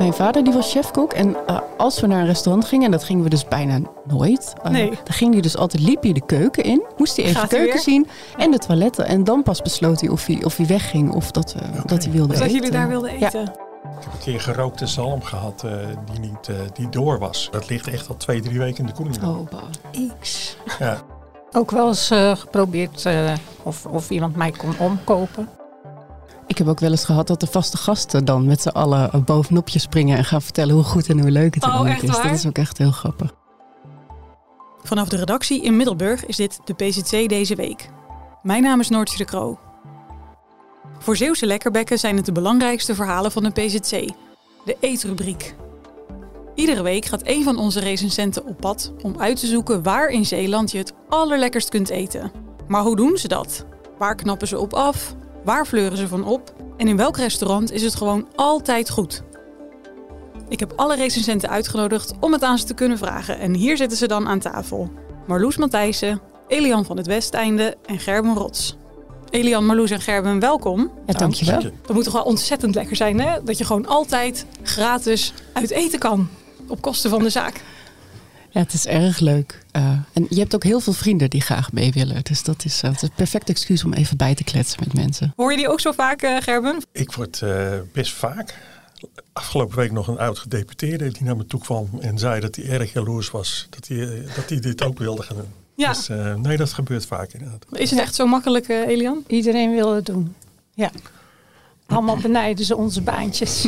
Mijn vader die was chefkok en uh, als we naar een restaurant gingen, en dat gingen we dus bijna nooit. Uh, Nee. Dan ging hij dus altijd, liep hij de keuken in, moest hij even Gaat de keuken weer? zien en de toiletten. En dan pas besloot hij of hij, of hij wegging of dat, uh, dat hij wilde Dus dat eten. jullie daar wilden Ja. eten. Ik heb een keer gerookte zalm gehad eh, die niet eh, die door was. Dat ligt echt al twee, drie weken in de koeling. Oh, bah. X. Ja. Ook wel eens eh, geprobeerd eh, of, of iemand mij kon omkopen. Ik heb ook wel eens gehad dat de vaste gasten dan met z'n allen bovenop je springen en gaan vertellen hoe goed en hoe leuk het Oh, is. waar? Dat is ook echt heel grappig. Vanaf de redactie in Middelburg is dit de PZC deze week. Mijn naam is Noortje de Kroo. Voor Zeeuwse lekkerbekken zijn het de belangrijkste verhalen van de PZC. De eetrubriek. Iedere week gaat een van onze recensenten op pad om uit te zoeken waar in Zeeland je het allerlekkerst kunt eten. Maar hoe doen ze dat? Waar knappen ze op af? Waar fleuren ze van op? En in welk restaurant is het gewoon altijd goed? Ik heb alle recensenten uitgenodigd om het aan ze te kunnen vragen. En hier zitten ze dan aan tafel. Marloes Matthijssen, Elian van het Westeinde en Gerben Rots. Elian, Marloes en Gerben, welkom. Ja, dankjewel. Dat moet toch wel ontzettend lekker zijn, hè? Dat je gewoon altijd gratis uit eten kan. Op kosten van de zaak. Ja, het is erg leuk. Uh, en je hebt ook heel veel vrienden die graag mee willen. Dus dat is, uh, het is een perfect excuus om even bij te kletsen met mensen. Hoor je die ook zo vaak, uh, Gerben? Ik word uh, best vaak. Afgelopen week nog een oud gedeputeerde die naar me toe kwam en zei dat hij erg jaloers was. Dat hij, eh, dat hij dit ook wilde gaan doen. Ja. Dus uh, nee, dat gebeurt vaak inderdaad. Is het echt zo makkelijk, uh, Elian? Iedereen wil het doen. Ja. Allemaal benijden ze onze baantjes.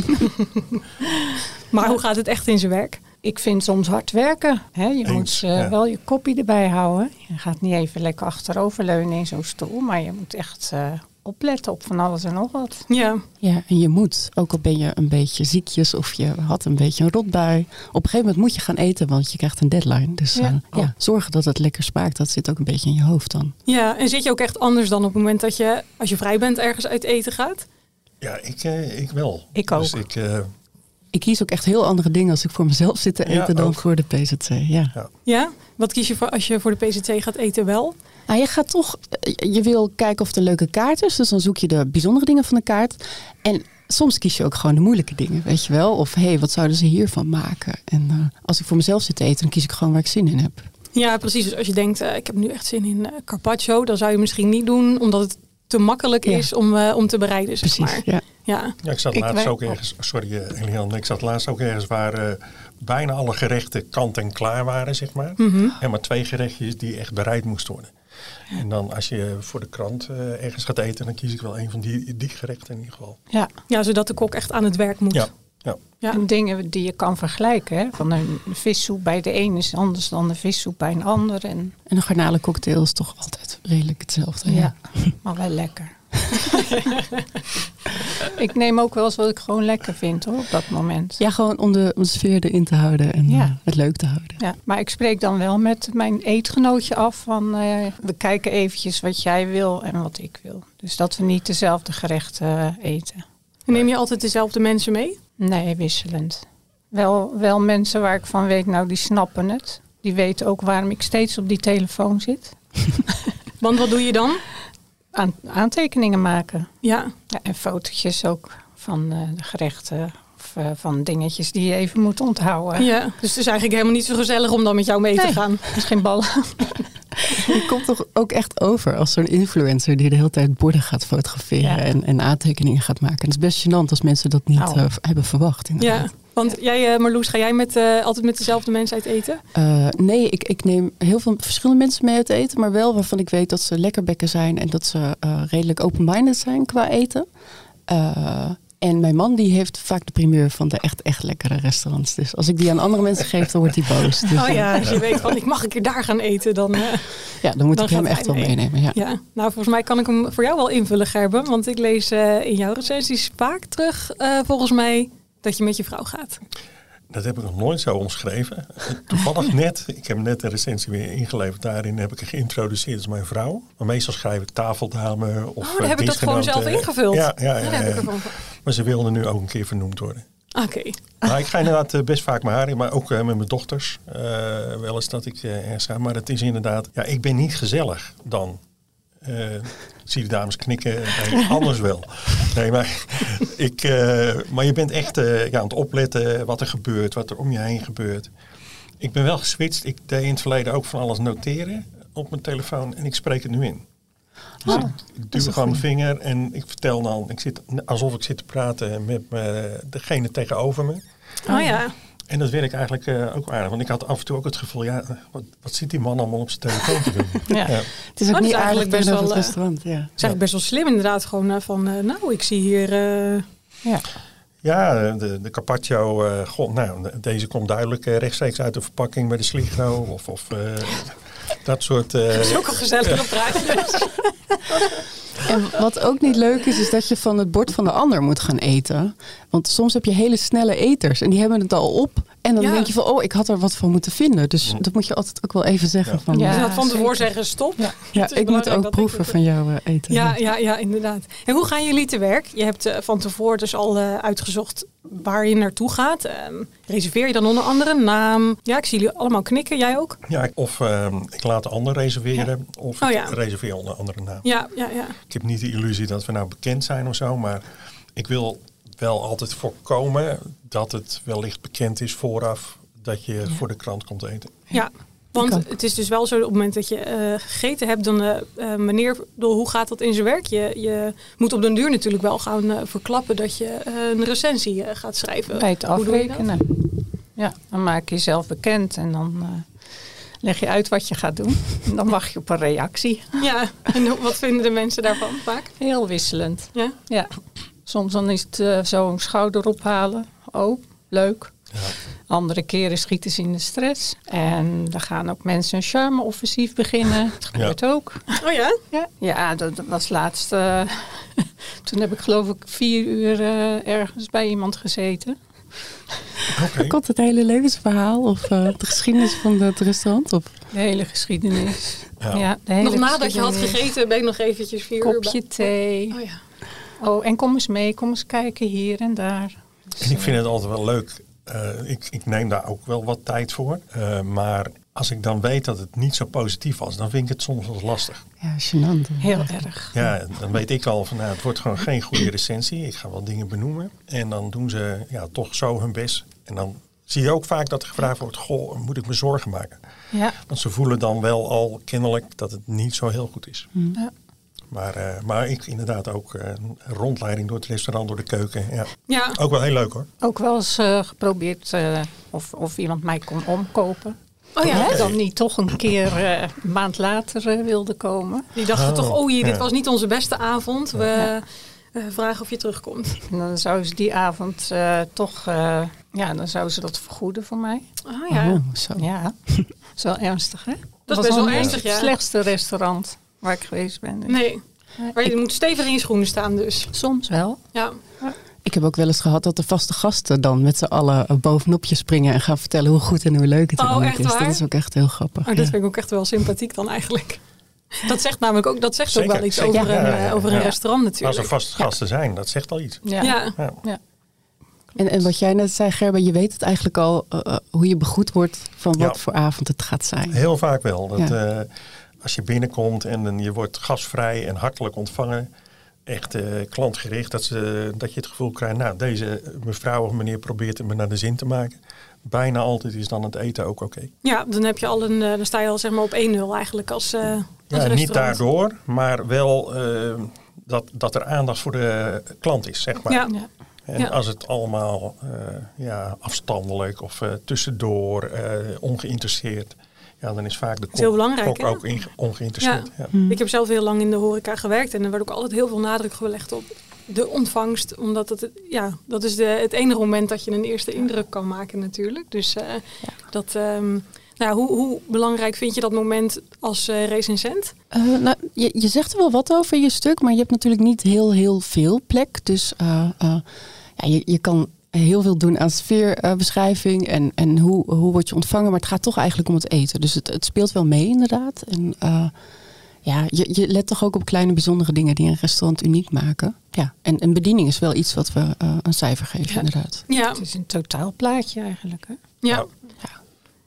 maar hoe gaat het echt in zijn werk? Ik vind soms hard werken. Hè? Je Eens, moet uh, ja. wel je kopie erbij houden. Je gaat niet even lekker achteroverleunen in zo'n stoel. Maar je moet echt uh, opletten op van alles en nog wat. Ja. Ja, en je moet, ook al ben je een beetje ziekjes of je had een beetje een rotbui. Op een gegeven moment moet je gaan eten, want je krijgt een deadline. Dus ja. Uh, ja, zorgen dat het lekker smaakt, dat zit ook een beetje in je hoofd dan. Ja, en zit je ook echt anders dan op het moment dat je, als je vrij bent, ergens uit eten gaat? Ja, ik, uh, ik wel. Ik ook. Dus ik, uh, ik kies ook echt heel andere dingen als ik voor mezelf zit te eten Ja, dan ook. voor de PZC. Ja. Ja. ja, wat kies je voor als je voor de PZC gaat eten wel? Nou, je gaat toch, je wil kijken of het een leuke kaart is. Dus dan zoek je de bijzondere dingen van de kaart. En soms kies je ook gewoon de moeilijke dingen, weet je wel. Of hé, hey, wat zouden ze hiervan maken? En uh, als ik voor mezelf zit te eten, dan kies ik gewoon waar ik zin in heb. Ja, precies. Dus als je denkt, uh, ik heb nu echt zin in uh, carpaccio, dan zou je misschien niet doen, omdat het te makkelijk Ja. is om, uh, om te bereiden, zeg Precies, maar. ja. Ja. Ja, ik zat Ik laatst wij- ook ergens, sorry eh, Elian, ik zat laatst ook ergens waar eh, bijna alle gerechten kant en klaar waren, zeg maar. Mhm. En maar twee gerechtjes die echt bereid moesten worden. En dan als je voor de krant eh, ergens gaat eten, dan kies ik wel een van die, die gerechten in ieder geval. Ja. ja, zodat de kok echt aan het werk moet. Ja, ja. Ja. En dingen die je kan vergelijken. Hè? Van een vissoep bij de een is anders dan de vissoep bij een ander. En, En een garnalencocktail is toch altijd redelijk hetzelfde. ja. maar wel lekker. ik neem ook wel eens wat ik gewoon lekker vind hoor, op dat moment. Ja, gewoon om de, om de sfeer erin te houden en Ja. uh, het leuk te houden. Ja, maar ik spreek dan wel met mijn eetgenootje af van uh, we kijken eventjes wat jij wil en wat ik wil. Dus dat we niet dezelfde gerechten uh, eten. En neem je altijd dezelfde mensen mee? Nee, wisselend. Wel, wel mensen waar ik van weet, nou die snappen het. Die weten ook waarom ik steeds op die telefoon zit. Want wat doe je dan? Aan, aantekeningen maken. Ja. Ja, en fotootjes ook van uh, de gerechten of uh, van dingetjes die je even moet onthouden. ja. Dus het is eigenlijk helemaal niet zo gezellig om dan met jou mee Nee. te gaan. Er is geen bal. Je komt toch ook echt over als zo'n influencer die de hele tijd borden gaat fotograferen Ja. en, en aantekeningen gaat maken. Het is best gênant als mensen dat niet Oh. uh, hebben verwacht. Ja. Want jij, uh, Marloes, ga jij met, uh, altijd met dezelfde mensen uit eten? Uh, nee, ik, ik neem heel veel verschillende mensen mee uit eten, maar wel waarvan ik weet dat ze lekkerbekken zijn en dat ze redelijk open-minded zijn qua eten. En mijn man die heeft vaak de primeur van de echt, echt lekkere restaurants. Dus als ik die aan andere mensen geef, dan wordt hij boos. Dus, oh ja, als je weet van ik mag een keer daar gaan eten, dan... Uh, ja, dan moet dan ik hem echt wel mee. meenemen. Ja. ja, nou volgens mij kan ik hem voor jou wel invullen, Gerben. Want ik lees uh, in jouw recensies vaak terug, uh, volgens mij, dat je met je vrouw gaat? Dat heb ik nog nooit zo omschreven. Toevallig net, ik heb net een recensie weer ingeleverd. Daarin heb ik er geïntroduceerd als mijn vrouw. Maar meestal schrijf ik tafeldame of Oh, dan heb ik dat gewoon zelf ingevuld. Ja, ja, ja, Ja. Maar ze wilde nu ook een keer vernoemd worden. Oké. Ik ga inderdaad eh, best vaak mijn haar in, maar ook eh, met mijn dochters. eh, wel eens dat ik eh, ergens ga. Maar het is inderdaad, ja, ik ben niet gezellig dan. Eh, ik zie de dames knikken, nee, anders wel. Nee, maar, ik, eh, maar je bent echt eh, ja, aan het opletten wat er gebeurt, wat er om je heen gebeurt. Ik ben wel geswitcht. Ik deed in het verleden ook van alles noteren op mijn telefoon en ik spreek het nu in. Dus Oh, ik, ik duw gewoon mijn vinger en ik vertel dan, ik zit, alsof ik zit te praten met me, degene tegenover me. Oh ja. En dat werkt eigenlijk eh, ook aardig. Want ik had af en toe ook het gevoel, ja, wat, wat zit die man allemaal op zijn telefoon te doen? Ja. Het is ook Oh, niet is eigenlijk best wel, het eh, restaurant. Ja. Het is eigenlijk best wel slim inderdaad. Gewoon eh, van, eh, nou, ik zie hier... eh, Ja. Ja, de, de carpaccio, eh, god, nou, deze komt duidelijk rechtstreeks uit de verpakking bij de Sligro. Of, of eh, dat soort... eh, zulke gezellige praatjes. En wat ook niet leuk is, is dat je van het bord van de ander moet gaan eten. Want soms heb je hele snelle eters en die hebben het al op. En dan Ja. denk je van, oh, ik had er wat van moeten vinden. Dus dat moet je altijd ook wel even zeggen. Ja. Van, Ja. had van tevoren zeggen stop. Ja, ik moet ook proeven ik- van jouw eh, eten. Ja, ja, ja, inderdaad. En hoe gaan jullie te werk? Je hebt eh, van tevoren dus al eh, uitgezocht waar je naartoe gaat. Ehm, reserveer je dan onder andere naam? Ja, ik zie jullie allemaal knikken. Jij ook? ja, of ehm, ik laat de ander reserveren, of Oh, ik ja. reserveer onder andere naam. Ja, ja, ja. Ik heb niet de illusie dat we nou bekend zijn of zo, maar ik wil wel altijd voorkomen dat het wellicht bekend is vooraf dat je voor de krant komt eten. Ja, want het is dus wel zo op het moment dat je eh, gegeten hebt, dan eh eh, meneer, hoe gaat dat in zijn werk? Je, je moet op den duur natuurlijk wel gaan verklappen dat je een recensie gaat schrijven. Bij het afrekenen. Ja, dan maak je jezelf bekend en dan eh, leg je uit wat je gaat doen. En dan wacht je op een reactie. Ja, en wat vinden de mensen daarvan vaak? Heel wisselend. Ja? Ja. Soms dan is het eh, zo een schouder ophalen. Oh, leuk. Andere keren schieten ze in de stress. En dan gaan ook mensen een charme-offensief beginnen. Dat gebeurt ook. Oh ja? Ja, ja dat, dat was laatst. eh, toen heb ik geloof ik vier uur eh, ergens bij iemand gezeten. Oké. Komt het hele levensverhaal of eh, de geschiedenis van het restaurant? Of? De hele geschiedenis. Ja. Ja. de hele Nog nadat je had gegeten, ben je nog eventjes vier uur Kopje thee. Oh ja. Oh, en kom eens mee, kom eens kijken hier en daar. En ik vind het altijd wel leuk. eh, ik, ik neem daar ook wel wat tijd voor. Eh, maar als ik dan weet dat het niet zo positief was, dan vind ik het soms wel lastig. Ja, gênant. Heel erg. Ja, dan weet ik al van nou, het wordt gewoon geen goede recensie. Ik ga wel dingen benoemen. En dan doen ze ja, toch zo hun best. En dan zie je ook vaak dat er gevraagd wordt, goh, moet ik me zorgen maken? Ja, Want ze voelen dan wel al kennelijk dat het niet zo heel goed is. Ja. Maar, eh, maar ik inderdaad ook eh, een rondleiding door het restaurant, door de keuken. Ja. Ja, Ook wel heel leuk hoor. ook wel eens eh, geprobeerd eh, of, of iemand mij kon omkopen. oh ja. Dan niet toch een keer eh, een maand later wilde komen. Die dachten Oh, toch, oh hier, dit ja. was niet onze beste avond. We eh, vragen of je terugkomt. En dan zou ze die avond eh, toch, eh, ja, dan zou ze dat vergoeden voor mij. Ah ja. Oh, zo. Ja, dat is wel ernstig hè? Dat is was best wel ernstig, ja. Het slechtste restaurant waar ik geweest ben. Dus Nee. Maar je moet stevig in je schoenen staan dus. Soms wel. Ja. Ik heb ook wel eens gehad dat de vaste gasten dan met z'n allen eh, bovenop je springen en gaan vertellen hoe goed en hoe leuk het Oh, eigenlijk echt is. waar? Dat is ook echt heel grappig. Maar dat ja. vind ik ook echt wel sympathiek dan eigenlijk. Dat zegt namelijk ook, dat zegt ook wel iets zeker. over, Ja, een, ja, eh, over een ja. restaurant Als er natuurlijk. vaste gasten zijn, dat zegt al iets. Ja. Ja. Ja. En, en wat jij net zei, Gerben, je weet het eigenlijk al eh, eh, hoe je begroet wordt van wat Ja. voor avond het gaat zijn. Heel vaak wel. Dat, Ja. Als je binnenkomt en je wordt gastvrij en hartelijk ontvangen. Echt eh, klantgericht. Dat, ze, dat je het gevoel krijgt, nou deze mevrouw of meneer probeert het me naar de zin te maken. Bijna altijd is dan het eten ook oké. Ja, dan heb je al een, eh, dan sta je al zeg maar op 1-0 eigenlijk als, eh als Ja, restaurant. niet daardoor, maar wel dat, dat er aandacht voor de klant is, zeg maar. Ja. Ja. En Ja. als het allemaal eh, ja, afstandelijk of eh, tussendoor, eh, ongeïnteresseerd, ja, dan is vaak de kok, belangrijk, kok ook ongeïnteresseerd. Ja. Ik heb zelf heel lang in de horeca gewerkt en er werd ook altijd heel veel nadruk gelegd op de ontvangst. Omdat het, ja, dat is de, het enige moment dat je een eerste indruk kan maken natuurlijk. Dus eh, dat, ehm, nou, hoe, hoe belangrijk vind je dat moment als eh recensent? Eh, nou, je, je zegt er wel wat over in je stuk, maar je hebt natuurlijk niet heel, heel veel plek. Dus eh, eh, ja, je, je kan heel veel doen aan sfeerbeschrijving en, en hoe, hoe word je ontvangen. Maar het gaat toch eigenlijk om het eten. Dus het, het speelt wel mee inderdaad. En uh, ja, je, je let toch ook op kleine bijzondere dingen die een restaurant uniek maken. Ja, en, en bediening is wel iets wat we uh, een cijfer geven, ja. inderdaad. Ja, het is een totaalplaatje eigenlijk. Hè? Ja. Nou,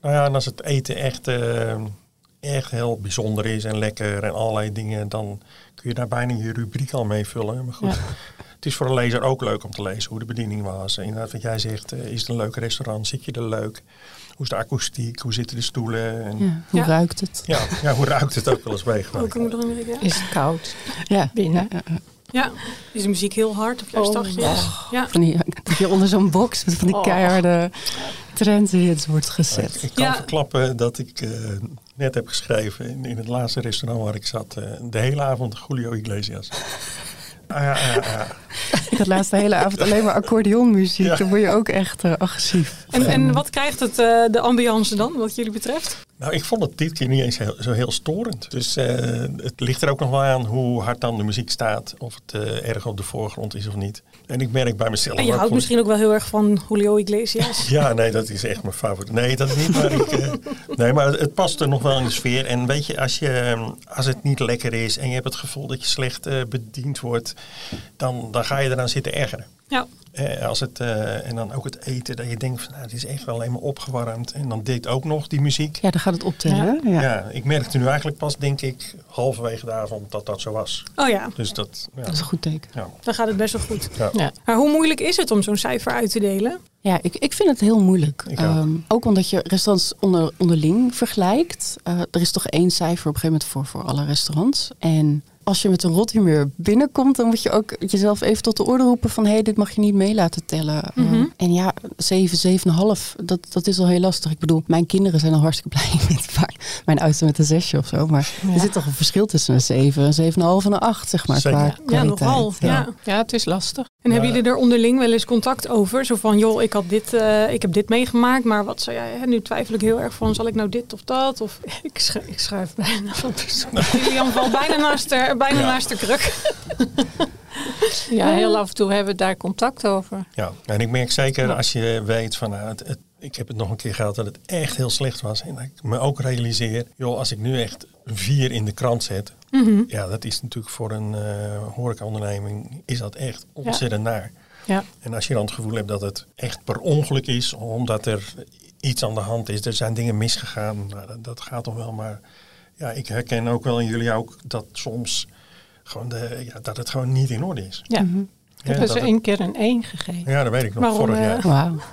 nou ja, en als het eten echt, uh, echt heel bijzonder is en lekker en allerlei dingen, dan kun je daar bijna je rubriek al mee vullen. Maar goed, ja. Het is voor een lezer ook leuk om te lezen hoe de bediening was. En inderdaad, wat jij zegt, uh, is het een leuk restaurant? Zit je er leuk? Hoe is de akoestiek? Hoe zitten de stoelen? En ja, hoe ja. ruikt het? Ja, ja, hoe ruikt het ook wel eens meegemaakt. Is het koud? Ja. Binnen? Ja. Is de muziek heel hard of juist zachtjes? Oh, ja. Van die, dat je onder zo'n box met van die keiharde trendhits wordt gezet. Ik, ik kan verklappen dat ik uh, net heb geschreven in, in, het laatste restaurant waar ik zat. Uh, de hele avond Julio Iglesias. Ah, ja, ja, ja. Ik had laatst de hele avond alleen maar accordeonmuziek. Ja. Dan word je ook echt uh, agressief. En, en wat krijgt het, uh, de ambiance dan, wat jullie betreft? Nou, ik vond het dit keer niet eens heel, zo heel storend. Dus uh, het ligt er ook nog wel aan hoe hard dan de muziek staat. Of het erg op de voorgrond is of niet. En ik merk bij mezelf... En je houdt misschien ook wel heel erg van Julio Iglesias. ja, nee, dat is echt mijn favoriet. Nee, dat niet. Maar, ik, nee, maar het past er nog wel in de sfeer. En weet je, als, je, als het niet lekker is en je hebt het gevoel dat je slecht bediend wordt... Dan, dan ga je eraan zitten ergeren. Ja. Eh, als het, uh, en dan ook het eten, dat je denkt van nou, het is echt wel alleen maar opgewarmd. En dan deed ook nog die muziek. Ja, dan gaat het optellen. Ja. Ja. ja, ik merkte nu eigenlijk pas, denk ik, halverwege de avond dat dat zo was. Oh ja. Dus dat, ja. dat is een goed teken. Ja. Dan gaat het best wel goed. Ja. Ja. Maar hoe moeilijk is het om zo'n cijfer uit te delen? Ja, ik, ik vind het heel moeilijk. Ik ook. Um, ook omdat je restaurants onder, onderling vergelijkt. Uh, er is toch één cijfer op een gegeven moment voor, voor alle restaurants. En als je met een rot humeur binnenkomt, dan moet je ook jezelf even tot de orde roepen van hé, hey, dit mag je niet mee laten tellen. Mhm. Uh, en ja, 7, 7,5, dat, dat is al heel lastig. Ik bedoel, mijn kinderen zijn al hartstikke blij met vaak mijn oudste met een zesje of zo. Maar Ja. er zit toch een verschil tussen een 7, een 7,5 en een 8, zeg maar. Zeker. Qua Ja, nogal. Ja. Ja, het is lastig. En hebben Ja. jullie er onderling wel eens contact over? Zo van, joh, ik, had dit, eh, ik heb dit meegemaakt, maar wat zou jij... Hè? Nu twijfel ik heel erg van, zal ik nou dit of dat? Of Ik, sch ik schuif bijna van persoon. Julian valt bijna naast bijna Ja. naast de kruk. Ja, heel af en toe hebben we daar contact over. Ja, en ik merk zeker als je weet van nou, het, het, ik heb het nog een keer gehad dat het echt heel slecht was. En dat ik me ook realiseer, joh, als ik nu echt een vier in de krant zet. Mhm. Ja, dat is natuurlijk voor een uh, horecaonderneming is dat echt ontzettend naar. Ja. En als je dan het gevoel hebt dat het echt per ongeluk is, omdat er iets aan de hand is, er zijn dingen misgegaan, nou, dat, dat gaat toch wel. Maar ja, ik herken ook wel in jullie ook dat soms gewoon de, ja, dat het gewoon niet in orde is. Ja. Mhm. Ik heb Ja, ze het- één keer een 1 gegeven. ja, dat weet ik nog, Waarom, vorig eh, jaar.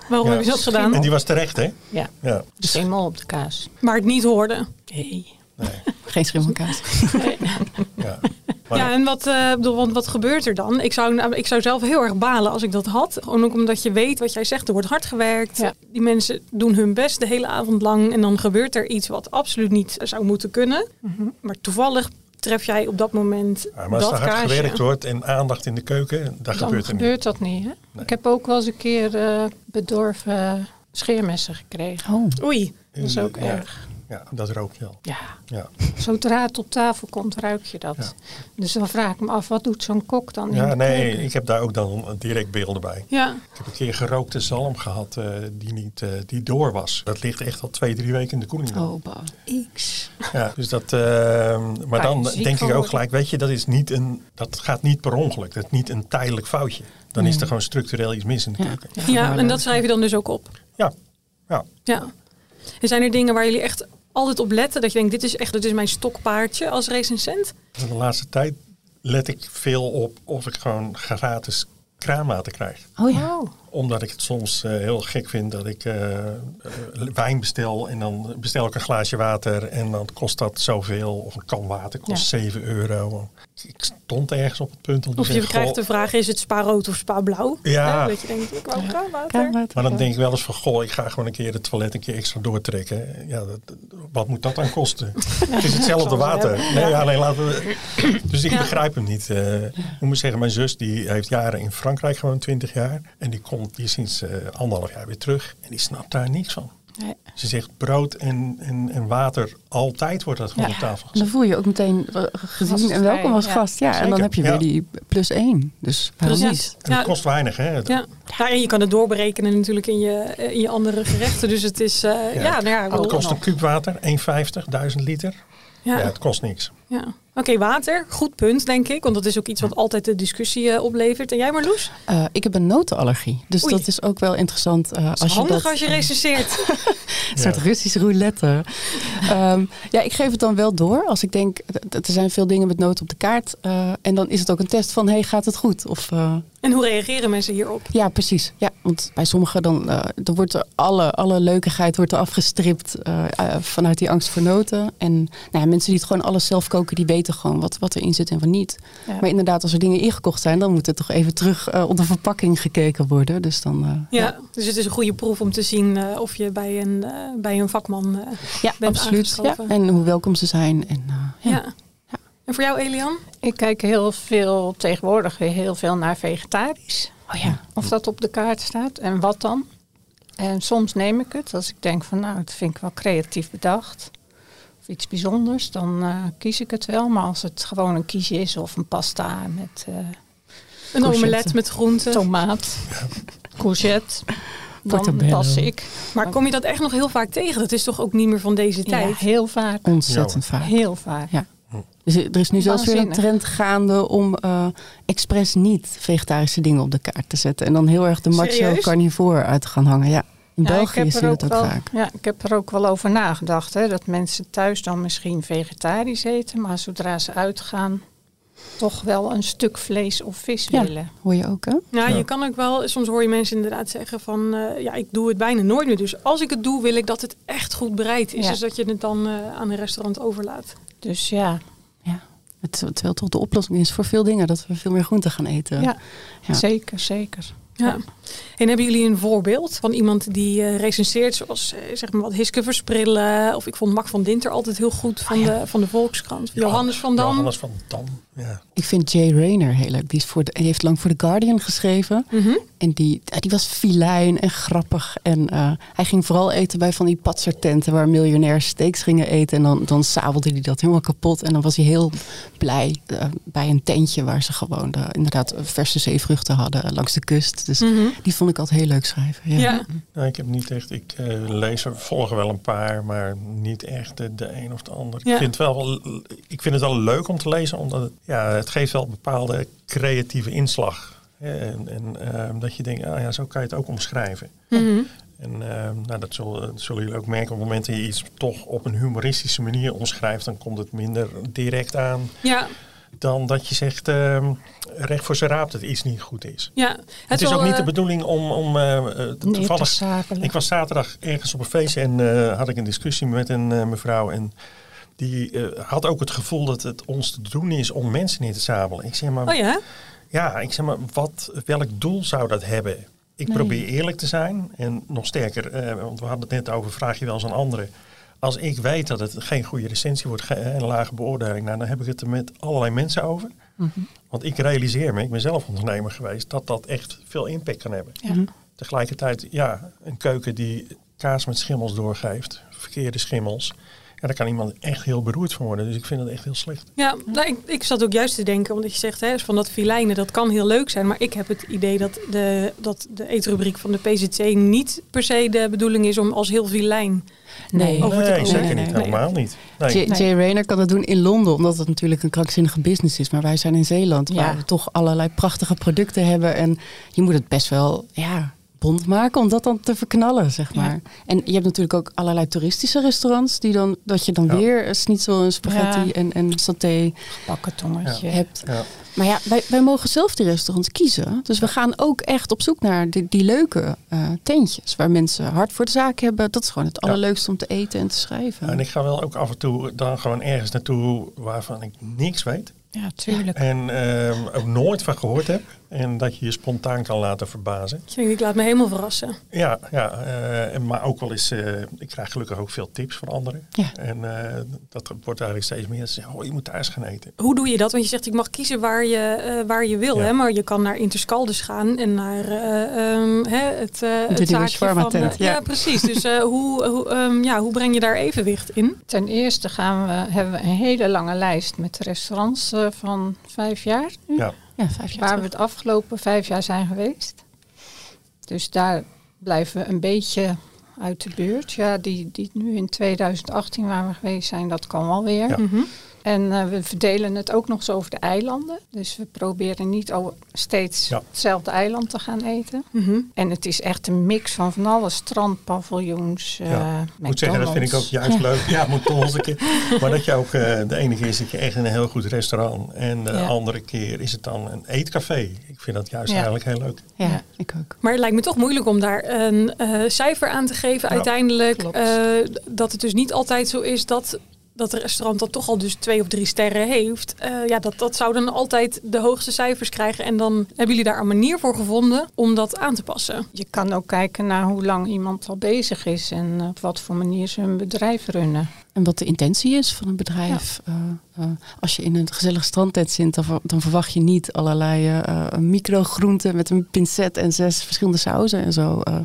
Waarom Ja. heb je dat gedaan? En die was terecht, hè? Ja, Ja, dus eenmaal op de kaas. Maar het niet hoorde. Nee. nee. Geen schimmelkaas. Ja. Maar Ja, en wat, eh, bedoel, want wat gebeurt er dan? Ik zou, nou, ik zou zelf heel erg balen als ik dat had. Gewoon ook omdat je weet wat jij zegt. Er wordt hard gewerkt. Ja. Die mensen doen hun best de hele avond lang. En dan gebeurt er iets wat absoluut niet zou moeten kunnen. Mhm. Maar toevallig tref jij op dat moment Ja, maar als dat er hard kaasje. gewerkt wordt en aandacht in de keuken, dat Dan gebeurt er gebeurt niet. dat niet. Hè? Nee. Ik heb ook wel eens een keer eh, bedorven scheermessen gekregen. Oh. Oei. Dat is ook ja, erg. Ja, dat rookt wel. Ja, Ja, zodra het op tafel komt, ruik je dat. Ja. Dus dan vraag ik me af, wat doet zo'n kok dan in ja nee, keuken? ik heb daar ook dan direct beelden bij. Ja. Ik heb een keer gerookte zalm gehad eh, die niet eh, die door was. Dat ligt echt al twee, drie weken in de koeling. Oh. X. Ja, dus dat, eh, maar dan je denk ik ook gelijk, weet je, dat, is niet een, dat gaat niet per ongeluk. Dat is niet een tijdelijk foutje. Dan is er gewoon structureel iets mis in de Ja. keuken. ja, en dat schrijf je dan dus ook op. Ja, ja. Ja. En zijn er dingen waar jullie echt altijd op letten? Dat je denkt, dit is echt dit is mijn stokpaardje als recensent? De laatste tijd let ik veel op of ik gewoon gratis kraanwater krijg. Oh ja. Oh, Omdat ik het soms eh, heel gek vind dat ik eh, eh, wijn bestel en dan bestel ik een glaasje water en dan kost dat zoveel. Of een kan water kost 7 euro. Ik stond ergens op het punt om te Of je zeggen, krijgt goh, de vraag, is het spa rood of spa blauw? Ja. Dat je denkt, ik wou kraanwater. Kraanwater. Maar dan denk ik wel eens van, goh, ik ga gewoon een keer het toilet een keer extra doortrekken. Ja, dat, wat moet dat dan kosten? het is hetzelfde water. Nee, ja, nee, laten we... Dus ik Ja. begrijp hem niet. Eh, ik moet zeggen, mijn zus die heeft jaren in Frankrijk, gewoon 20 jaar. En die komt die is sinds eh, anderhalf jaar weer terug. En die snapt daar niks van. Nee. Ze zegt brood en, en, en water, altijd wordt dat gewoon Ja. op tafel gezet. dan voel je ook meteen eh, gezien en welkom als ja. gast. Ja, en dan heb je ja. weer die plus één. Dus niet? Precies. En het kost weinig, hè? Ja. Ja, en je kan het doorberekenen natuurlijk in je, in je andere gerechten. Dus het is, eh, ja, nou ja, Het kost een kuub water, 1,50, 1000 liter. Ja. ja. het kost niks. Ja. Oké, water. Goed punt, denk ik. Want dat is ook iets wat altijd de discussie eh, oplevert. En jij Marloes? Eh, ik heb een notenallergie. Dus Oei. dat is ook wel interessant. eh, Dat is als je handig dat, als je recenseert. Een soort Russische roulette. Ehm, ja, ik geef het dan wel door. Als ik denk, er zijn veel dingen met noten op de kaart. eh, en dan is het ook een test van, hey, gaat het goed? Of, eh, en hoe reageren mensen hierop? ja, precies. Ja, want bij sommigen dan, eh, dan wordt er alle, alle leukigheid wordt er afgestript eh, eh, vanuit die angst voor noten. En nou ja, mensen die het gewoon alles zelf koken, die weten gewoon wat, wat erin zit en wat niet. Ja. Maar inderdaad, als er dingen ingekocht zijn, dan moet er toch even terug eh, onder verpakking gekeken worden. Dus dan, eh, Ja, dus het is een goede proef om te zien of je bij een, bij een vakman ja bent absoluut. Ja. En hoe welkom ze zijn. En, Ja. Ja. En voor jou, Elian? Ik kijk heel veel, tegenwoordig weer heel veel naar vegetarisch. Oh ja. Of dat op de kaart staat en wat dan. En soms neem ik het als ik denk van nou, dat vind ik wel creatief bedacht. Of iets bijzonders, dan eh, kies ik het wel. Maar als het gewoon een kiesje is of een pasta met eh, Een omelet met groenten. tomaat, courgette, dan pas ik. Maar kom je dat echt nog heel vaak tegen? Dat is toch ook niet meer van deze Ja, tijd? heel vaak. Ontzettend vaak. Heel vaak. Ja. Dus er is nu zelfs weer een trend gaande om eh expres niet vegetarische dingen op de kaart te zetten. En dan heel erg de macho Serieus? carnivore uit te gaan hangen. Ja, in Ja, België zie je dat ook wel, vaak. Ja, ik heb er ook wel over nagedacht. Hè, dat mensen thuis dan misschien vegetarisch eten. Maar zodra ze uitgaan, toch wel een stuk vlees of vis Ja. willen. Hoor je ook, hè? Ja, Ja. je kan ook wel, soms hoor je mensen inderdaad zeggen van, eh, ja, ik doe het bijna nooit meer. Dus als ik het doe, wil ik dat het echt goed bereid is. Ja. Dus dat je het dan eh, aan een restaurant overlaat. Dus ja, Het, terwijl toch de oplossing is voor veel dingen dat we veel meer groenten gaan eten. ja, Ja. zeker, zeker. Ja. En hebben jullie een voorbeeld van iemand die eh, recenseert, zoals eh, zeg maar wat Hiske Versprillen? Of ik vond Mac van Dinter altijd heel goed van, de, van de Volkskrant. Johannes van Dam. Johannes van Dam, ja. Ik vind Jay Rayner heel leuk. Die, is voor de, die heeft lang voor The Guardian geschreven. Mhm. En die, die was filijn en grappig. En eh, hij ging vooral eten bij van die patsertenten waar miljonairs steaks gingen eten. En dan, dan sabelde hij dat helemaal kapot. En dan was hij heel blij bij een tentje waar ze gewoon de, inderdaad verse zeevruchten hadden langs de kust. Dus Mhm. Die vond ik altijd heel leuk schrijven. Ja. Ja. Nou, ik heb niet echt, ik eh, lees er, volg er wel een paar, maar niet echt de, de een of de ander. Ja. Ik, vind het wel, ik vind het wel leuk om te lezen, omdat het, ja, het geeft wel een bepaalde creatieve inslag. hè. En, en eh, dat je denkt, ah ja, zo kan je het ook omschrijven. Mhm. En eh, nou, dat, zullen, dat zullen jullie ook merken. Op het moment dat je iets toch op een humoristische manier omschrijft, dan komt het minder direct aan Ja, dan dat je zegt eh, recht voor zijn raap dat iets niet goed is. ja. Het, is wel, ook niet de eh, bedoeling om, om eh, eh, toevallig ik was zaterdag ergens op een feestje en had ik een discussie met een mevrouw. En die had ook het gevoel dat het ons te doen is om mensen neer te sabelen. Ik zeg maar, Oh ja? ja, ik zeg maar, wat, welk doel zou dat hebben? Ik Nee. probeer eerlijk te zijn. En nog sterker, want we hadden het net over, vraag je wel eens aan anderen. Als ik weet dat het geen goede recensie wordt, een lage beoordeling, nou, dan heb ik het er met allerlei mensen over. Mhm. Want ik realiseer me, ik ben zelf ondernemer geweest, dat dat echt veel impact kan hebben. Ja. Tegelijkertijd, ja, een keuken die kaas met schimmels doorgeeft, verkeerde schimmels. Ja, daar kan iemand echt heel beroerd van worden. Dus ik vind het echt heel slecht. Ja, nou, ik, ik zat ook juist te denken, omdat je zegt hè, van dat filijnen, dat kan heel leuk zijn. Maar ik heb het idee dat de, dat de eetrubriek van de PZC niet per se de bedoeling is om als heel filijn. Nee, Over zeker niet. nee, nee. Helemaal niet. Nee. Jay, Jay Rayner kan dat doen in Londen, omdat het natuurlijk een krankzinnige business is. Maar wij zijn in Zeeland, Ja. waar we toch allerlei prachtige producten hebben. En je moet het best wel ja, bond maken om dat dan te verknallen, zeg maar. En je hebt natuurlijk ook allerlei toeristische restaurants, die dan, dat je dan Ja. weer een schnitzel en spaghetti Ja. en, en saté Pakken tongetje. hebt. Maar ja, wij, wij mogen zelf die restaurants kiezen. Dus we gaan ook echt op zoek naar die, die leuke eh, tentjes. Waar mensen hard voor de zaak hebben. Dat is gewoon het allerleukste om te eten en te schrijven. En ik ga wel ook af en toe dan gewoon ergens naartoe waarvan ik niks weet. Ja, tuurlijk. En ehm, ook nooit van gehoord heb. En dat je je spontaan kan laten verbazen. Ik, denk, ik laat me helemaal verrassen. Ja, ja eh, en maar ook wel eens, eh, ik krijg gelukkig ook veel tips van anderen. Ja. En eh, dat wordt eigenlijk steeds meer. Ze zeggen, oh, je moet thuis gaan eten. Hoe doe je dat? Want je zegt, ik mag kiezen waar je, eh, waar je wil. Ja. Hè? Maar je kan naar Interscaldes gaan en naar ehm, hè, het, eh het zaakje van... Eh, ja. ja. precies. Dus eh, hoe, hoe, ehm, ja, hoe breng je daar evenwicht in? Ten eerste gaan we, hebben we een hele lange lijst met restaurants van vijf jaar nu. Ja. Ja, vijf jaar waar we het afgelopen vijf jaar zijn geweest. Dus daar blijven we een beetje uit de buurt. Ja, die, die nu in 2018 waar we geweest zijn, dat kan wel weer. Ja. Mhm. En eh, we verdelen het ook nog eens over de eilanden. Dus we proberen niet al steeds Ja. hetzelfde eiland te gaan eten. Mhm. En het is echt een mix van van alle strandpaviljoens. eh Ja. Ik moet zeggen, dat vind ik ook juist leuk. Ja, moet toch eens een keer. Maar dat je ook, eh, de ene keer zit je echt in een heel goed restaurant. En de Ja. andere keer is het dan een eetcafé. Ik vind dat juist Ja. eigenlijk heel leuk. Ja, ik ook. Maar het lijkt me toch moeilijk om daar een eh, cijfer aan te geven Ja, uiteindelijk. eh, dat het dus niet altijd zo is dat dat restaurant dat toch al dus twee of drie sterren heeft. eh, ja, dat, dat zou dan altijd de hoogste cijfers krijgen. En dan hebben jullie daar een manier voor gevonden om dat aan te passen. Je kan ook kijken naar hoe lang iemand al bezig is en eh, op wat voor manier ze hun bedrijf runnen. En wat de intentie is van een bedrijf. Eh, eh, als je in een gezellig strandtent zit, dan, ver- dan verwacht je niet allerlei microgroenten met een pincet en zes verschillende sauzen en zo. eh.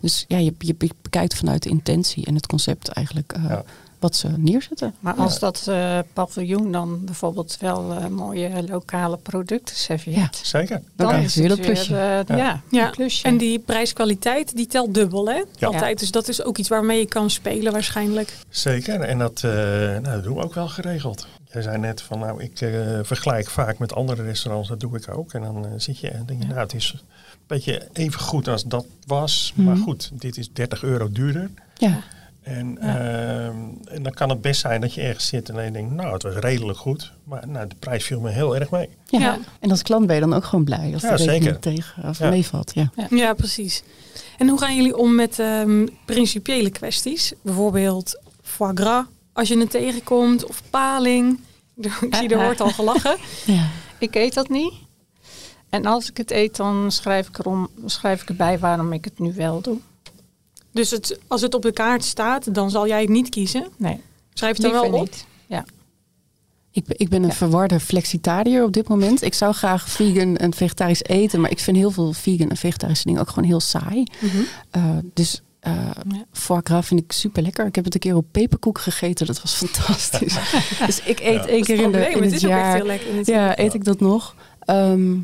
dus ja, je, je bekijkt vanuit de intentie en het concept eigenlijk eh, Ja. Wat ze neerzetten. Maar als dat eh, paviljoen dan bijvoorbeeld wel eh, mooie lokale producten serveert, Zeker. dan Ja, is weer het dat plusje. Ja. ja. Ja, een plusje. En die prijskwaliteit, die telt dubbel hè? Ja. Altijd. Dus dat is ook iets waarmee je kan spelen waarschijnlijk. Zeker. En dat, eh, nou, dat doen we ook wel geregeld. Jij zei net van nou, ik eh, vergelijk vaak met andere restaurants. Dat doe ik ook. En dan zit je en denk je, nou, het is een beetje even goed als dat was. Maar Mhm. goed, dit is 30 euro duurder. Ja, En, ehm, en dan kan het best zijn dat je ergens zit en dan je denkt, nou, het was redelijk goed. Maar nou, de prijs viel me heel erg mee. ja. Ja. en als klant ben je dan ook gewoon blij als Ja, de rekening zeker. tegen of Ja. meevalt. Ja. Ja. precies. En hoe gaan jullie om met ehm, principiële kwesties? Bijvoorbeeld foie gras, als je het tegenkomt, of paling. Ik zie, er wordt al gelachen. Ja. Ik eet dat niet. En als ik het eet, dan schrijf ik, erom, schrijf ik erbij waarom ik het nu wel doe. Dus het, als het op de kaart staat, dan zal jij het niet kiezen. Nee, Schrijf het er wel op. niet. Ja. Ik, ben- ik ben een Ja. verwarde flexitariër op dit moment. Ik zou graag vegan en vegetarisch eten, maar ik vind heel veel vegan en vegetarische dingen ook gewoon heel saai. Mhm. Eh, dus eh Ja. foie gras vind ik super lekker. Ik heb het een keer op peperkoek gegeten, dat was fantastisch. dus ik eet Ja. één keer in, de, in Het het is ook echt jaar. heel lekker. natuurlijk. Ja, eet ik dat nog? Ehm,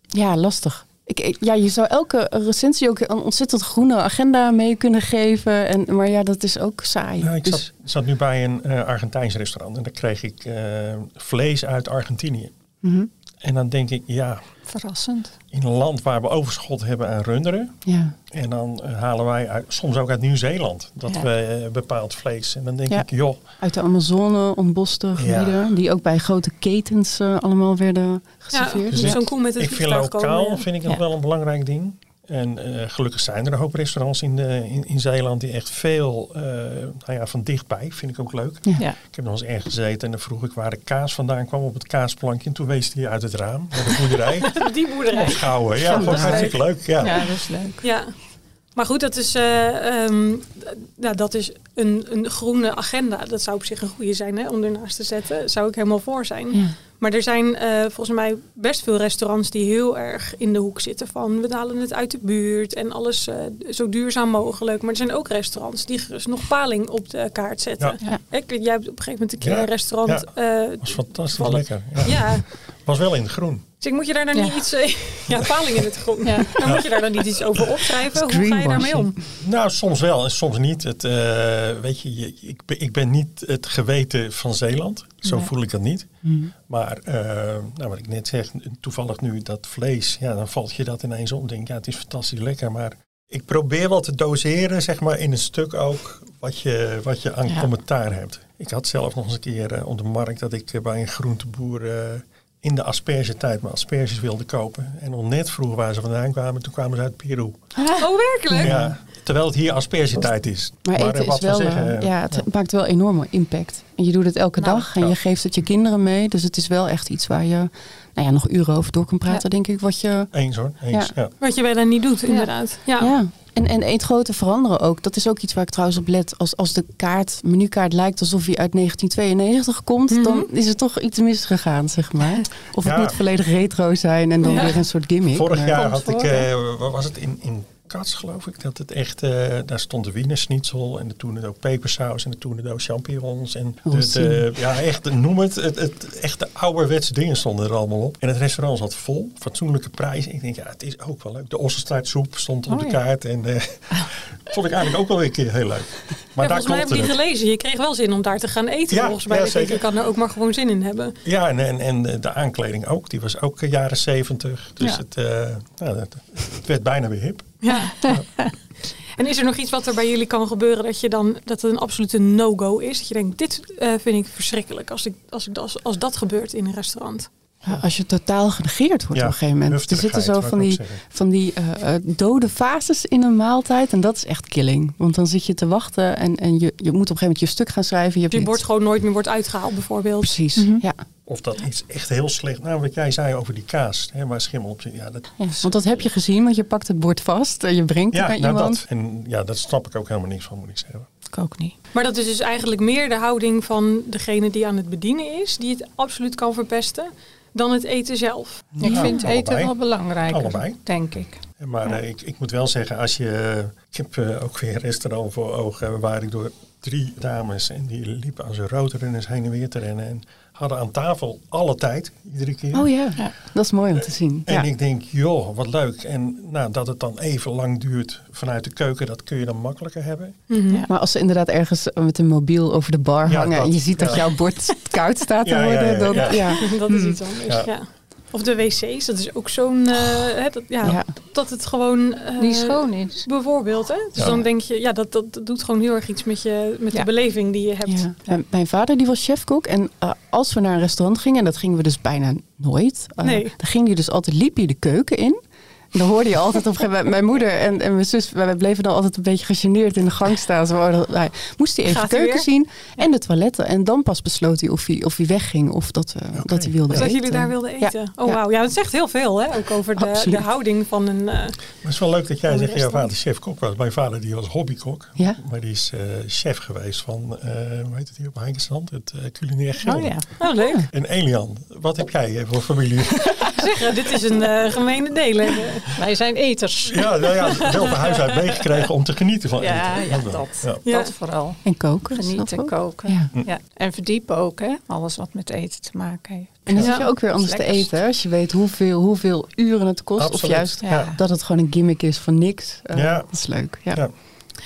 ja, lastig. Ik, ik- ja, je zou elke recensie ook een ontzettend groene agenda mee kunnen geven. En, maar ja, dat is ook saai. Nou, ik dus, zat, zat nu bij een eh, Argentijns restaurant en daar kreeg ik eh, vlees uit Argentinië. Mhm. En dan denk ik, ja, Verrassend. in een land waar we overschot hebben aan runderen. ja. En dan eh, halen wij uit, soms ook uit Nieuw-Zeeland dat Ja. we eh, bepaald vlees. En dan denk Ja. ik, joh, Uit de Amazone ontboste gebieden, die ook bij grote ketens eh, allemaal werden Ja, geserveerd. Dus dus ik- zo'n koe met het ik vind lokaal komen. vind ik nog wel een belangrijk ding. En eh, gelukkig zijn er een hoop restaurants in, de, in, in Zeeland die echt veel, eh, nou ja, van dichtbij, vind ik ook leuk. Ja. Ja. Ik heb nog eens ergens gezeten en dan vroeg ik waar de kaas vandaan kwam op het kaasplankje. En toen wees hij uit het raam naar de boerderij. Die boerderij. Schouwen, ja, gewoon Vandaar. hartstikke leuk. Ja. Ja, dat is leuk. Ja. Maar goed, dat is, eh, ehm, nou, dat is een, een groene agenda. Dat zou op zich een goede zijn hè, om ernaast te zetten. Zou ik helemaal voor zijn. Ja. Maar er zijn eh, volgens mij best veel restaurants die heel erg in de hoek zitten van we halen het uit de buurt en alles eh, zo duurzaam mogelijk. Maar er zijn ook restaurants die gerust nog paling op de kaart zetten. Ja. Ik, jij hebt op een gegeven moment een keer Ja, een restaurant. ja. eh, was fantastisch Vallen. lekker. Ja. Was wel in het groen. Dus ik moet je daar dan Ja. niet iets... eh, ja, paling in het groen. Ja. Dan moet je daar dan niet iets over opschrijven. Hoe ga je daarmee om? Nou, soms wel en soms niet. Het, eh, weet je, je- ik, ben, ik ben niet het geweten van Zeeland. Zo Nee. voel ik dat niet. Mhm. Maar eh, nou, wat ik net zeg, toevallig nu dat vlees, ja, dan valt je dat ineens om. Denk, ja, het is fantastisch lekker. Maar ik probeer wel te doseren, zeg maar, in een stuk ook wat je, wat je aan Ja. commentaar hebt. Ik had zelf nog eens een keer op de markt dat ik bij een groenteboer eh, in de aspergetijd mijn asperges wilde kopen. En nog net vroeg waar ze vandaan kwamen, toen kwamen ze uit Peru. Oh, werkelijk? Ja, Terwijl het hier aspergetijd is. Maar eten eh, is wel, zeggen, eh, ja, het maakt wel enorme impact. En je doet het elke Nou, dag en ja. je geeft het je kinderen mee. Dus het is wel echt iets waar je nou ja, nog uren over door kan praten, denk ik. Wat je, Eens hoor, eens. Ja. Wat je wel en niet doet, inderdaad. Ja. En, en eet grote veranderen ook. Dat is ook iets waar ik trouwens op let. Als, als de kaart, menukaart lijkt alsof hij uit 1992 komt, Mhm. dan is er toch iets misgegaan, zeg maar. Of het Ja. moet volledig retro zijn en dan Ja. weer een soort gimmick. Vorig Maar- jaar had ik, eh, wat was het in, in Kats geloof ik, dat het echt, eh, daar stond de Wiener Schnitzel en de toenendoos pepersaus en de toenendoos champignons en de, de, ja echt, noem het, het, het echte ouderwetse dingen stonden er allemaal op. En het restaurant zat vol, fatsoenlijke prijzen. Ik denk, ja, het is ook wel leuk. De Ossenstaartsoep stond op Oh, de ja. kaart en eh vond ik eigenlijk ook wel weer een keer heel leuk. Maar Ja, daar volgens mij heb die het. gelezen. Je kreeg wel zin om daar te gaan eten. Ja, volgens mij. ja, je kan er ook maar gewoon zin in hebben. Ja, en, en, en de- aankleding ook. Die was ook eh, jaren zeventig. Dus het, nou, het werd bijna weer hip. Ja. En is er nog iets wat er bij jullie kan gebeuren dat je dan dat het een absolute no-go is? Dat je denkt, dit eh, vind ik verschrikkelijk als, ik, als, ik, als, als dat gebeurt in een restaurant. Ja, als je totaal genegeerd wordt Ja, op een gegeven moment. Er zitten zo van die, van die eh, eh, dode fases in een maaltijd. En dat is echt killing. Want dan zit je te wachten en, en je, je moet op een gegeven moment je stuk gaan schrijven. Je hebt bord gewoon nooit meer wordt uitgehaald bijvoorbeeld. Precies, Mhm. ja. Of dat iets echt heel slecht. Nou, wat jij zei over die kaas, hè, waar schimmel op zit. Ja, dat, ja. Want dat heb je gezien, want je pakt het bord vast en je brengt ja het naar nou iemand. dat. En ja, daar snap ik ook helemaal niks van, moet ik zeggen. Ik ook niet. Maar dat is dus eigenlijk meer de houding van degene die aan het bedienen is, die het absoluut kan verpesten, dan het eten zelf. Ik vind eten wel belangrijker, Allebei. denk ik. Maar eh, ik, ik moet wel zeggen, als je. Ik heb eh, ook weer een restaurant voor ogen waar ik door drie dames en die liepen als een roodrunners heen en weer te rennen. En hadden aan tafel alle tijd, iedere keer. Oh ja. Ja. dat is mooi om te zien. En Ja. ik denk, joh, wat leuk. En nou, dat het dan even lang duurt vanuit de keuken, dat kun je dan makkelijker hebben. Mhm. Ja. Maar als ze inderdaad ergens met een mobiel over de bar Ja, hangen dat, en je ziet dat jouw bord koud staat te Ja, ja, worden, ja, dan ja. ja. Dat is iets anders. Ja. Of de wc's, dat is ook zo'n. eh, hè, dat, ja, Ja. Dat het gewoon. eh, Die schoon is. Bijvoorbeeld, hè? Dus Ja. dan denk je, ja, dat, dat, dat doet gewoon heel erg iets met, je, met Ja. de beleving die je hebt. Ja. Mijn- Mijn vader die was chefkok en eh, als we naar een restaurant gingen, en dat gingen we dus bijna nooit, eh, Nee. dan ging hij dus altijd, liep hij de keuken in. En dan hoorde je altijd op een gegeven moment, mijn moeder en, en mijn zus, wij bleven dan altijd een beetje gegeneerd in de gang staan. Oh, dat- hij moest hij even de keuken weer? zien en de toiletten. En dan pas besloot hij of hij, of hij wegging of dat, eh, dat hij wilde Of dat eten. jullie daar wilden Ja. eten. Oh wauw, ja, dat zegt heel veel, hè? Ook over de, de houding van een. eh, Maar het is wel leuk dat jij zegt, jouw vader chef-kok was. Mijn vader die was hobby-kok. Ja. Maar die is eh, chef geweest van, eh hoe heet het hier op Heinkensand? Het eh, culinair Gelder. Oh ja. Oh, leuk. En Elian, wat heb jij voor familie? Zeg, dit is een gemene delen. Wij zijn eters. ja, nou ja, wel van huis uit meegekregen om te genieten van Ja, eten. ja, dat. Ja. Dat vooral. En koken. Genieten, koken. Ja. Ja. En verdiepen ook, hè? Alles wat met eten te maken heeft. En dan Ja. zit je ook weer anders te eten. Als je weet hoeveel, hoeveel uren het kost. Of juist Ja. dat het gewoon een gimmick is van niks. Eh, Ja. Dat is leuk. Ja. Ja.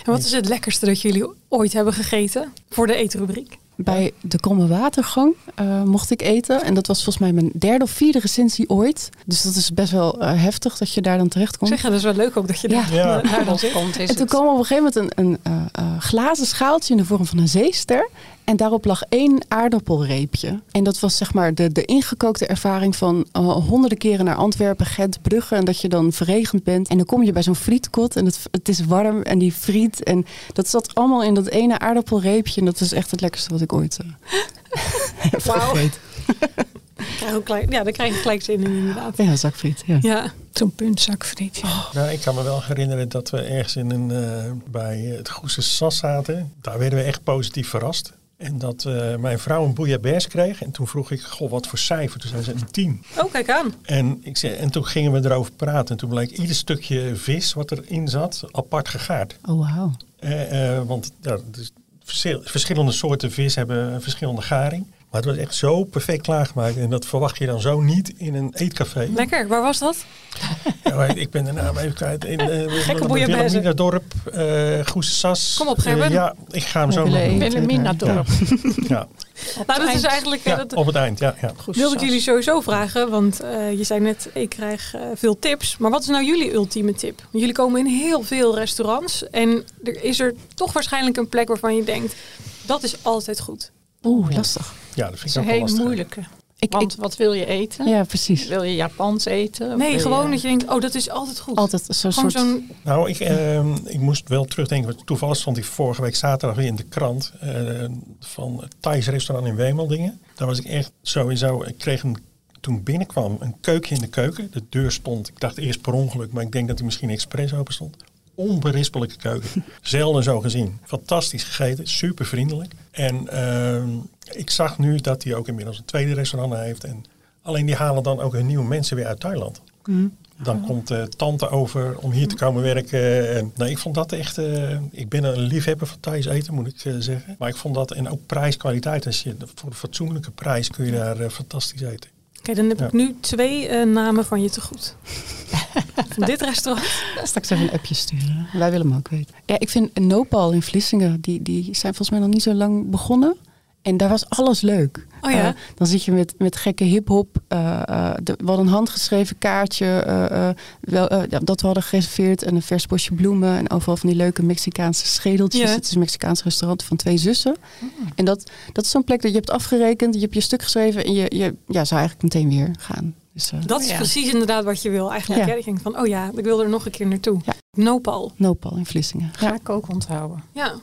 En wat is het lekkerste dat jullie ooit hebben gegeten voor de eetrubriek? Bij de Kromme Watergang eh, mocht ik eten. En dat was volgens mij mijn derde of vierde recensie ooit. Dus dat is best wel eh, heftig dat je daar dan terecht komt. Zeg, dat is wel leuk ook dat je Ja. daar, Ja. daar dan komt is En toen het. kwam op een gegeven moment een, een eh, eh, glazen schaaltje in de vorm van een zeester. En daarop lag één aardappelreepje. En dat was zeg maar de, de ingekookte ervaring van honderden keren naar Antwerpen, Gent, Brugge. En dat je dan verregend bent. En dan kom je bij zo'n frietkot en het, het is warm en die friet. En dat zat allemaal in dat ene aardappelreepje. En dat is echt het lekkerste wat ik ooit krijg ook gelijk- Ja, daar krijg ik gelijk zin in inderdaad. Ja, zakfriet. Ja. Ja, Zo'n puntzakfriet. Ja. Nou, ik kan me wel herinneren dat we ergens in een, eh, bij het Goese Sas zaten. Daar werden we echt positief verrast. En dat eh, mijn vrouw een bouillabaisse kreeg. En toen vroeg ik, goh, wat voor cijfer? Toen zei ze een 10. oh kijk aan. En, ik zei, en toen gingen we erover praten. En toen bleek ieder stukje vis wat erin zat apart gegaard. Oh, wauw. Eh, eh, want ja, dus verschil- verschillende soorten vis hebben verschillende garing. Maar het was echt zo perfect klaargemaakt. En dat verwacht je dan zo niet in een eetcafé. Lekker, waar was dat? Ja, maar ik ben de naam even kwijt. In uh, dorp, uh, Goese Sas. Kom op, Gerben. Uh, ja, ik ga hem zo nog doen. Wilhelmina dorp. Ja, Nou, dat is eigenlijk... ja, eh, dat, op het eind. Ja, ja. Wilde ik jullie sowieso vragen, want eh, je zei net, ik krijg eh, veel tips. Maar wat is nou jullie ultieme tip? Want jullie komen in heel veel restaurants en er is er toch waarschijnlijk een plek waarvan je denkt, dat is altijd goed. Oeh, lastig. ja, dat vind is ik een ook wel hele lastig. moeilijke. Ik, Want ik, wat wil je eten? ja, precies. Wil je Japans eten? Of Nee, gewoon je- dat je denkt, oh, dat is altijd goed. Altijd zo'n soort... Nou, ik, ehm, ik moest wel terugdenken. Toevallig stond ik vorige week zaterdag weer in de krant eh, van het Thais restaurant in Wemeldingen. Daar was ik echt sowieso. Ik kreeg een, toen ik binnenkwam een keukje in de keuken. De deur stond, ik dacht eerst per ongeluk, maar ik denk dat hij misschien expres open stond. Onberispelijke keuken. Zelden zo gezien. Fantastisch gegeten, super vriendelijk. En ehm, ik zag nu dat hij ook inmiddels een tweede restaurant heeft. En alleen die halen dan ook hun nieuwe mensen weer uit Thailand. Mhm. Dan komt eh, tante over om hier te komen werken. En, nee, ik vond dat echt. eh, ik ben een liefhebber van Thais eten, moet ik eh, zeggen. Maar ik vond dat en ook prijs-kwaliteit. Als je voor een fatsoenlijke prijs kun je daar fantastisch eten. Oké, dan heb Ja. ik nu twee eh, namen van je te goed. van dit restaurant. Straks even een appje sturen. Wij willen hem ook weten. Ja, ik vind Nopal in Vlissingen, die, die zijn volgens mij nog niet zo lang begonnen. En daar was alles leuk. Oh ja? Eh, dan zit je met, met gekke hip-hop. eh, eh, we hadden een handgeschreven kaartje. eh, eh, wel, eh, dat we hadden gereserveerd. En een vers bosje bloemen. En overal van die leuke Mexicaanse schedeltjes. Ja. Het is een Mexicaans restaurant van twee zussen. En dat, dat is zo'n plek dat je hebt afgerekend. Je hebt je stuk geschreven. En je, je ja, zou eigenlijk meteen weer gaan. Dus, eh, Dat is Ja. precies inderdaad wat je wil eigenlijk. Ja. denkt van, oh ja, ik wil er nog een keer naartoe. Ja. Nopal. Nopal in Vlissingen. Ga Ja, ik ook onthouden. Ja.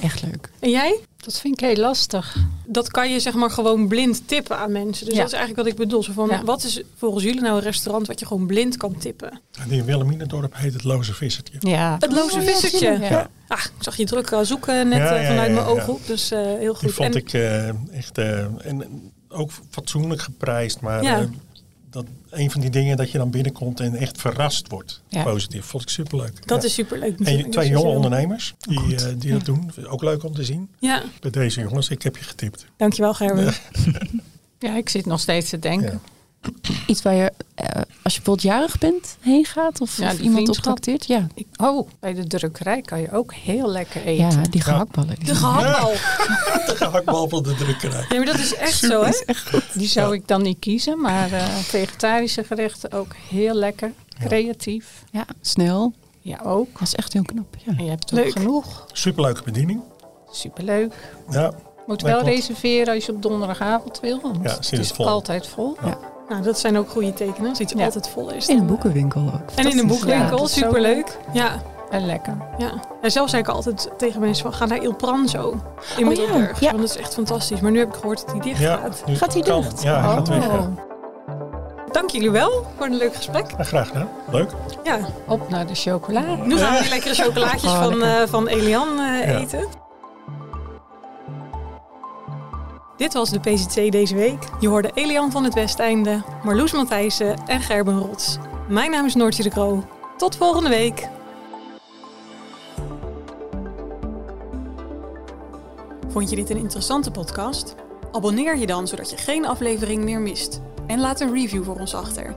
Echt leuk. En jij? Dat vind ik heel lastig. Dat kan je zeg maar gewoon blind tippen aan mensen. Dus Ja. dat is eigenlijk wat ik bedoel. Zo van, Ja. Wat is volgens jullie nou een restaurant wat je gewoon blind kan tippen? En die in Wilhelminendorp heet het Loze Vissertje. Ja. Het loze vissertje. Ja. Ah, ik zag je druk eh, zoeken net Ja, eh, ja, vanuit mijn ja. ooghoek. Dus eh, heel goed. Die vond En- ik eh, echt. eh, en ook fatsoenlijk geprijsd. Maar Ja. Een van die dingen dat je dan binnenkomt en echt verrast wordt. Ja. Positief. Vond ik superleuk. dat Ja. is superleuk En twee Dus jonge ondernemers die, eh, die dat doen. Ook leuk om te zien. Ja, Bij deze jongens, ik heb je getipt. dankjewel Gerben. ja, ik zit nog steeds te denken. Iets waar je, eh, als je bijvoorbeeld jarig bent, heen gaat? Of, Ja, iemand op trakteert? Ja. Ik- oh, bij de drukkerij kan je ook heel lekker eten. ja, die gehaktballen. die De gehaktbal. De gehaktbal van de drukkerij. Nee, maar dat is echt zo, hè? Die zou ik dan niet kiezen, maar eh, vegetarische gerechten ook heel lekker. Creatief. Ja, snel. Ja, ook. Dat is echt heel knap. Ja. En je hebt ook Leuk. genoeg. Superleuke bediening. Superleuk. Ja, Moet wel klopt. reserveren als je op donderdagavond wil. Want Ja, het is vol. altijd vol. Nou, dat zijn ook goede tekenen. Als iets Ja. altijd vol is. In een dan- boekenwinkel ook. En in een. Ja, zo superleuk. Ja, En lekker. ja. En zelf zei ik altijd tegen mensen van, ga naar Il Pranzo in Oh, Middelburg. ja. Want dat is echt fantastisch. Maar nu heb ik gehoord dat die dicht ja. gaat. nu Gaat die kan. dicht? Ja, hij gaat weg. Oh. Dank jullie wel voor een leuk gesprek. Ja, graag gedaan. Leuk. Ja, Op naar de chocola. nu gaan we die lekkere chocolaatjes Oh, van, lekker. eh, van Elian eh, Ja. eten. Dit was de PZC deze week. Je hoorde Elian van het Westeinde, Marloes Matthijssen en Gerben Rots. Mijn naam is Noortje de Kroo. Tot volgende week. Vond je dit een interessante podcast? Abonneer je dan zodat je geen aflevering meer mist. En laat een review voor ons achter.